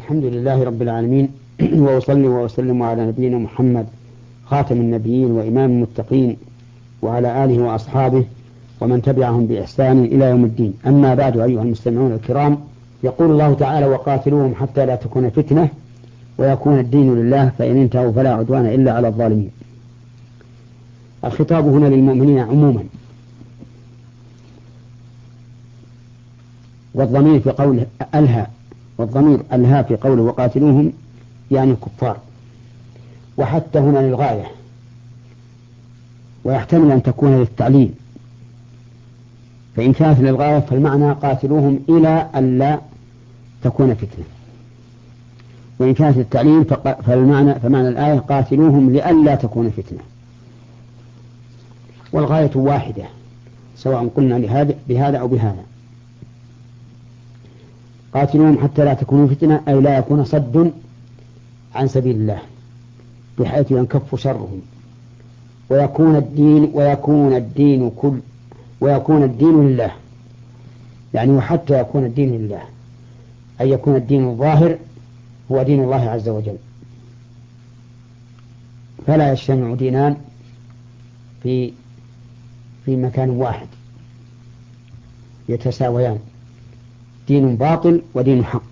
الحمد لله رب العالمين. وأصلي وأسلم على نبينا محمد خاتم النبيين وإمام المتقين وعلى آله وأصحابه ومن تبعهم بإحسان إلى يوم الدين. أما بعد أيها المستمعون الكرام يقول الله تعالى وقاتلوهم حتى لا تكون فتنة ويكون الدين لله فإن انتهوا فلا عدوان إلا على الظالمين. الخطاب هنا للمؤمنين عموما. والضمير في قوله ألهى والضمير ألهى في قوله وقاتلوهم يعني الكفار وحتى هنا للغاية. ويحتمل أن تكون للتعليل. فإن كانت للغاية فالمعنى قاتلوهم إلى أن لا تكون فتنة. وإن كانت للتعليل فالمعنى فمعنى الآية قاتلوهم لئلا تكون فتنة. والغاية واحدة سواء قلنا لهذا بهذا أو بهذا. قاتلوهم حتى لا تكون فتنة أي لا يكون صد عن سبيل الله بحيث ينكف شرهم. ويكون الدين ويكون الدين كل ويكون الدين لله. يعني وحتى يكون الدين لله. أي يكون الدين الظاهر هو دين الله عز وجل. فلا يجتمع دينان في في مكان واحد. يتساويان. دين باطل ودين حق.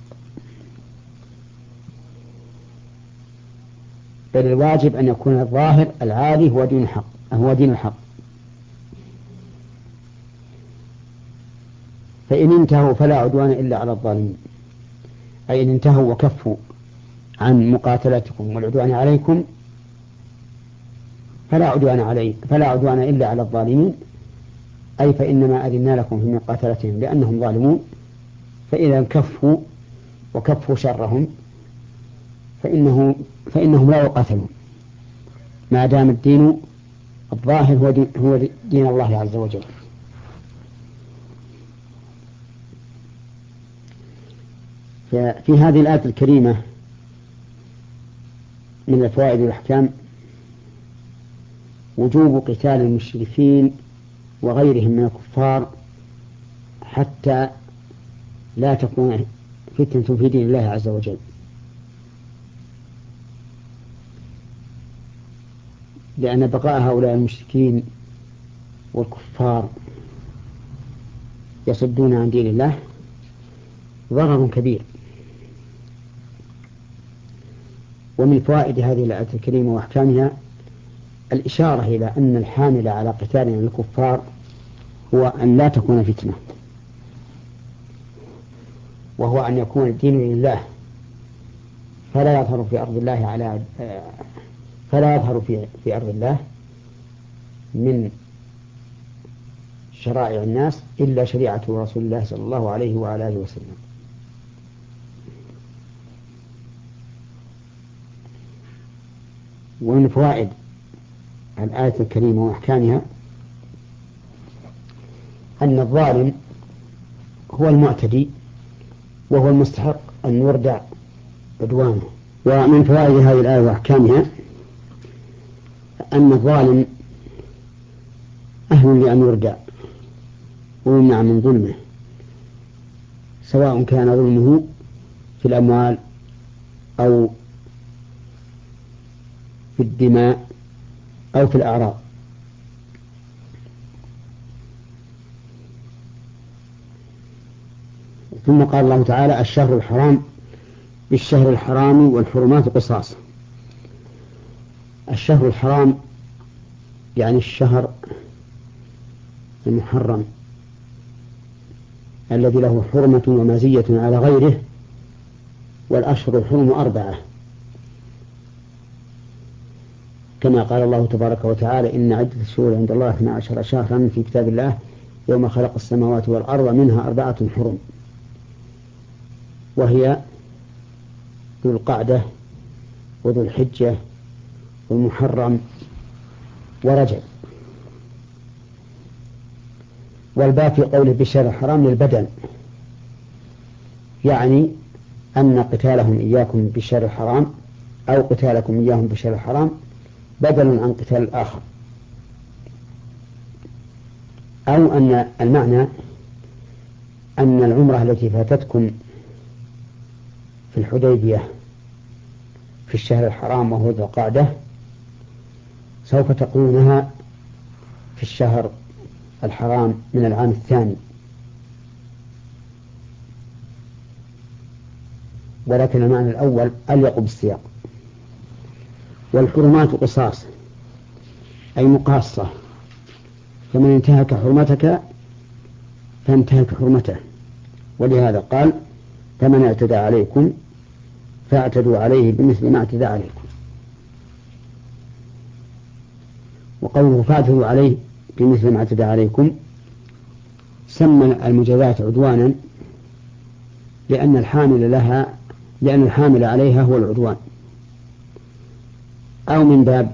بل الواجب أن يكون الظاهر العالي هو دين الحق هو دين الحق. فإن انتهوا فلا عدوان إلا على الظالمين. أي إن انتهوا وكفوا عن مقاتلتكم والعدوان عليكم فلا عدوان علي فلا عدوان إلا على الظالمين. أي فإنما أذنا لكم في مقاتلتهم لأنهم ظالمون. فإذا كفوا وكفوا شرهم فإنه فإنهم لا يقاتلون. ما دام الدين الظاهر هو دين, هو دين الله عز وجل. ففي هذه الآية الكريمة من الفوائد والأحكام وجوب قتال المشركين وغيرهم من الكفار حتى لا تكون فتنة في دين الله عز وجل. لأن بقاء هؤلاء المشركين والكفار يصدون عن دين الله ضرر كبير. ومن فوائد هذه الآية الكريمة وأحكامها الإشارة إلى أن الحامل على قتال الكفار هو أن لا تكون فتنة. وهو أن يكون الدين لله. فلا يظهر في أرض الله على فلا يظهر في في أرض الله من شرائع الناس إلا شريعة رسول الله صلى الله عليه وعلى آله وسلم. ومن فوائد الآية الكريمة وأحكامها أن الظالم هو المعتدي وهو المستحق أن يردع عدوانه. ومن فوائد هذه الآية وأحكامها أن الظالم أهل لأن يردع ويمنع من ظلمه سواء كان ظلمه في الأموال أو في الدماء أو في الأعراض. ثم قال الله تعالى الشهر الحرام بالشهر الحرام والحرمات قصاص. الشهر الحرام يعني الشهر المحرم الذي له حرمة ومزية على غيره والأشهر الحرم أربعة. كما قال الله تبارك وتعالى إن عدة الشهور عند الله 12 شهرا في كتاب الله يوم خلق السماوات والأرض منها أربعة حرم. وهي ذو القعدة وذو الحجة والمحرم ورجب والباء في قوله بالشهر الحرام للبدن. يعني أن قتالهم إياكم بالشهر الحرام أو قتالكم إياهم بالشهر الحرام بدل عن قتال الآخر. أو أن المعنى أن العمرة التي فاتتكم في الحديبية في الشهر الحرام وهو ذو القعدة سوف تقولونها في الشهر الحرام من العام الثاني. ولكن المعنى الأول أليق بالسياق. والحرمات قصاص أي مقاصة. فمن انتهك حرمتك فانتهك حرمته. ولهذا قال فمن اعتدى عليكم فاعتدوا عليه بمثل ما اعتدى عليكم. وقوله فاعتدوا عليه بمثل ما اعتدى عليكم سمى المجازات عدوانا لأن الحامل لها لأن الحامل عليها هو العدوان. أو من باب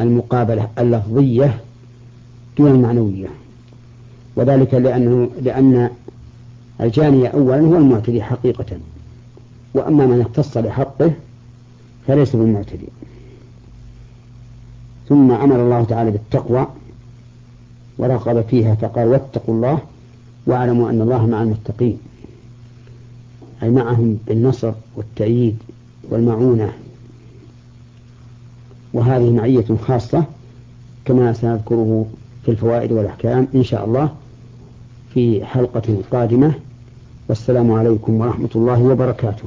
المقابلة اللفظية دون المعنوية. وذلك لأنه لأن الجاني أولا هو المعتدي حقيقة وأما من اختص لحقه فليس بالمعتدي. ثم أمر الله تعالى بالتقوى ورغب فيها فقال واتقوا الله واعلموا أن الله مع المتقين أي معهم بالنصر والتأييد والمعونة. وهذه معية خاصة كما سنذكره في الفوائد والأحكام إن شاء الله. في حلقة قادمة. والسلام عليكم ورحمة الله وبركاته.